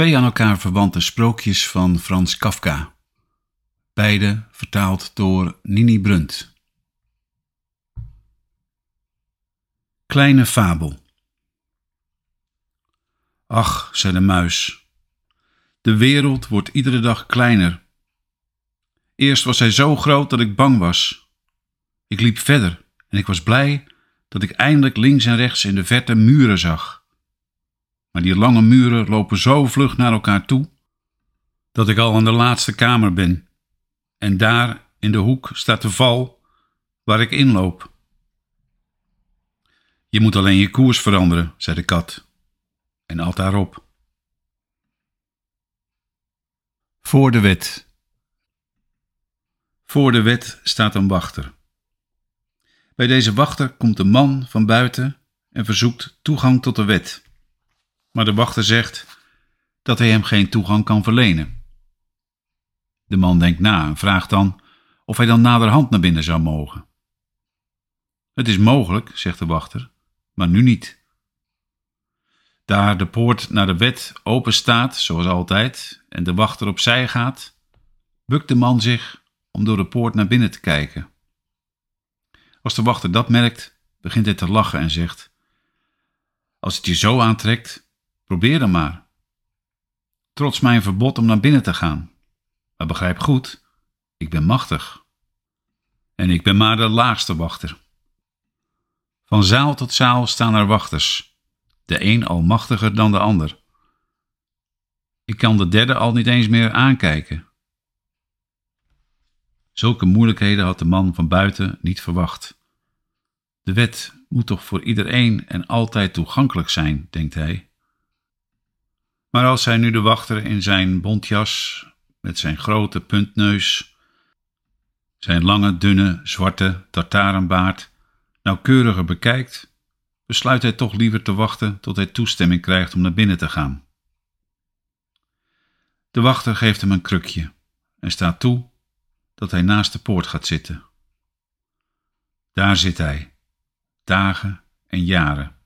Twee aan elkaar verwante sprookjes van Frans Kafka. Beide vertaald door Nini Brunt. Kleine fabel. Ach, zei de muis, de wereld wordt iedere dag kleiner. Eerst was hij zo groot dat ik bang was. Ik liep verder en ik was blij dat ik eindelijk links en rechts in de verte muren zag. Maar die lange muren lopen zo vlug naar elkaar toe dat ik al aan de laatste kamer ben. En daar in de hoek staat de val waar ik inloop. Je moet alleen je koers veranderen, zei de kat. En at daarop. Voor de wet. Voor de wet staat een wachter. Bij deze wachter komt een man van buiten en verzoekt toegang tot de wet. Maar de wachter zegt dat hij hem geen toegang kan verlenen. De man denkt na en vraagt dan of hij dan naderhand naar binnen zou mogen. Het is mogelijk, zegt de wachter, maar nu niet. Daar de poort naar de wet open staat, zoals altijd, en de wachter opzij gaat, bukt de man zich om door de poort naar binnen te kijken. Als de wachter dat merkt, begint hij te lachen en zegt: Als het je zo aantrekt, probeer dan maar. Trots mijn verbod om naar binnen te gaan. Maar begrijp goed, ik ben machtig. En ik ben maar de laagste wachter. Van zaal tot zaal staan er wachters, de een al machtiger dan de ander. Ik kan de derde al niet eens meer aankijken. Zulke moeilijkheden had de man van buiten niet verwacht. De wet moet toch voor iedereen en altijd toegankelijk zijn, denkt hij. Maar als hij nu de wachter in zijn bontjas, met zijn grote puntneus, zijn lange, dunne, zwarte tartarenbaard, nauwkeuriger bekijkt, besluit hij toch liever te wachten tot hij toestemming krijgt om naar binnen te gaan. De wachter geeft hem een krukje en staat toe dat hij naast de poort gaat zitten. Daar zit hij, dagen en jaren.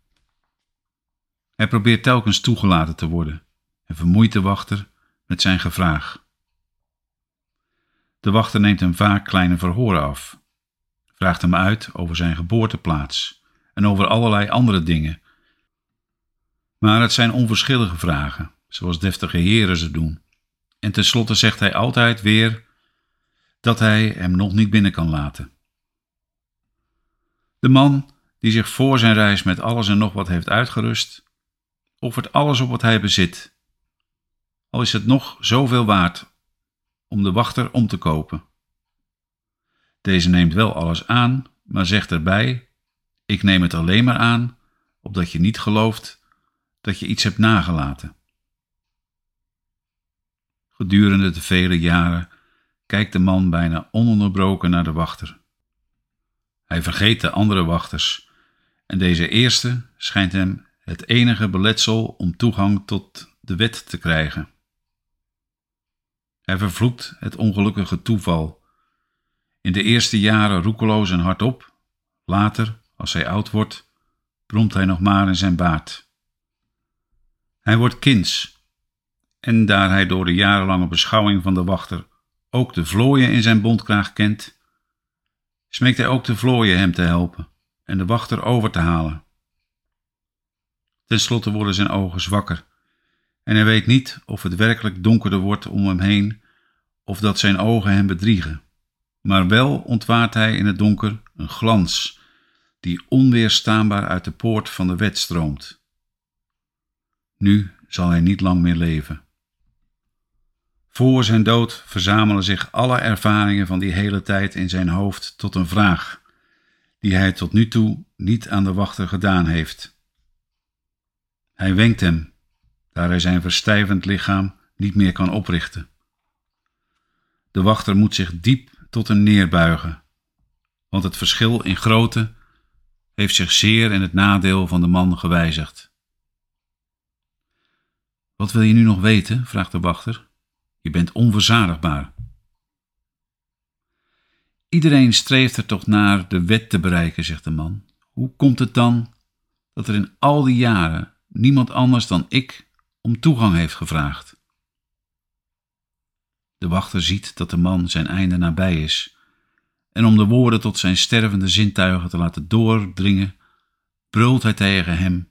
Hij probeert telkens toegelaten te worden en vermoeit de wachter met zijn gevraag. De wachter neemt hem vaak kleine verhoren af, vraagt hem uit over zijn geboorteplaats en over allerlei andere dingen. Maar het zijn onverschillige vragen, zoals deftige heren ze doen. En tenslotte zegt hij altijd weer dat hij hem nog niet binnen kan laten. De man die zich voor zijn reis met alles en nog wat heeft uitgerust, offert alles op wat hij bezit, al is het nog zoveel waard om de wachter om te kopen. Deze neemt wel alles aan, maar zegt erbij: Ik neem het alleen maar aan, opdat je niet gelooft dat je iets hebt nagelaten. Gedurende de vele jaren kijkt de man bijna ononderbroken naar de wachter. Hij vergeet de andere wachters en deze eerste schijnt hem het enige beletsel om toegang tot de wet te krijgen. Hij vervloekt het ongelukkige toeval. In de eerste jaren roekeloos en hardop, later, als hij oud wordt, bromt hij nog maar in zijn baard. Hij wordt kinds, en daar hij door de jarenlange beschouwing van de wachter ook de vlooien in zijn bondkraag kent, smeekt hij ook de vlooien hem te helpen en de wachter over te halen. Ten slotte worden zijn ogen zwakker en hij weet niet of het werkelijk donkerder wordt om hem heen of dat zijn ogen hem bedriegen. Maar wel ontwaart hij in het donker een glans die onweerstaanbaar uit de poort van de wet stroomt. Nu zal hij niet lang meer leven. Voor zijn dood verzamelen zich alle ervaringen van die hele tijd in zijn hoofd tot een vraag, die hij tot nu toe niet aan de wachter gedaan heeft. Hij wenkt hem, daar hij zijn verstijvend lichaam niet meer kan oprichten. De wachter moet zich diep tot hem neerbuigen, want het verschil in grootte heeft zich zeer in het nadeel van de man gewijzigd. Wat wil je nu nog weten? vraagt de wachter. Je bent onverzadigbaar. Iedereen streeft er toch naar de wet te bereiken, zegt de man. Hoe komt het dan dat er in al die jaren niemand anders dan ik om toegang heeft gevraagd. De wachter ziet dat de man zijn einde nabij is, en om de woorden tot zijn stervende zintuigen te laten doordringen, brult hij tegen hem: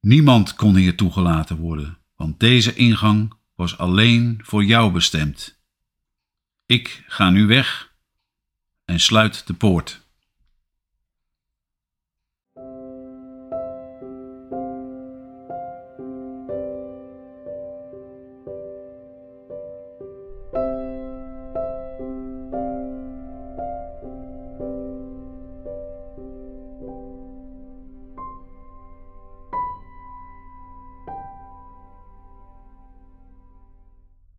Niemand kon hier toegelaten worden, want deze ingang was alleen voor jou bestemd. Ik ga nu weg en sluit de poort.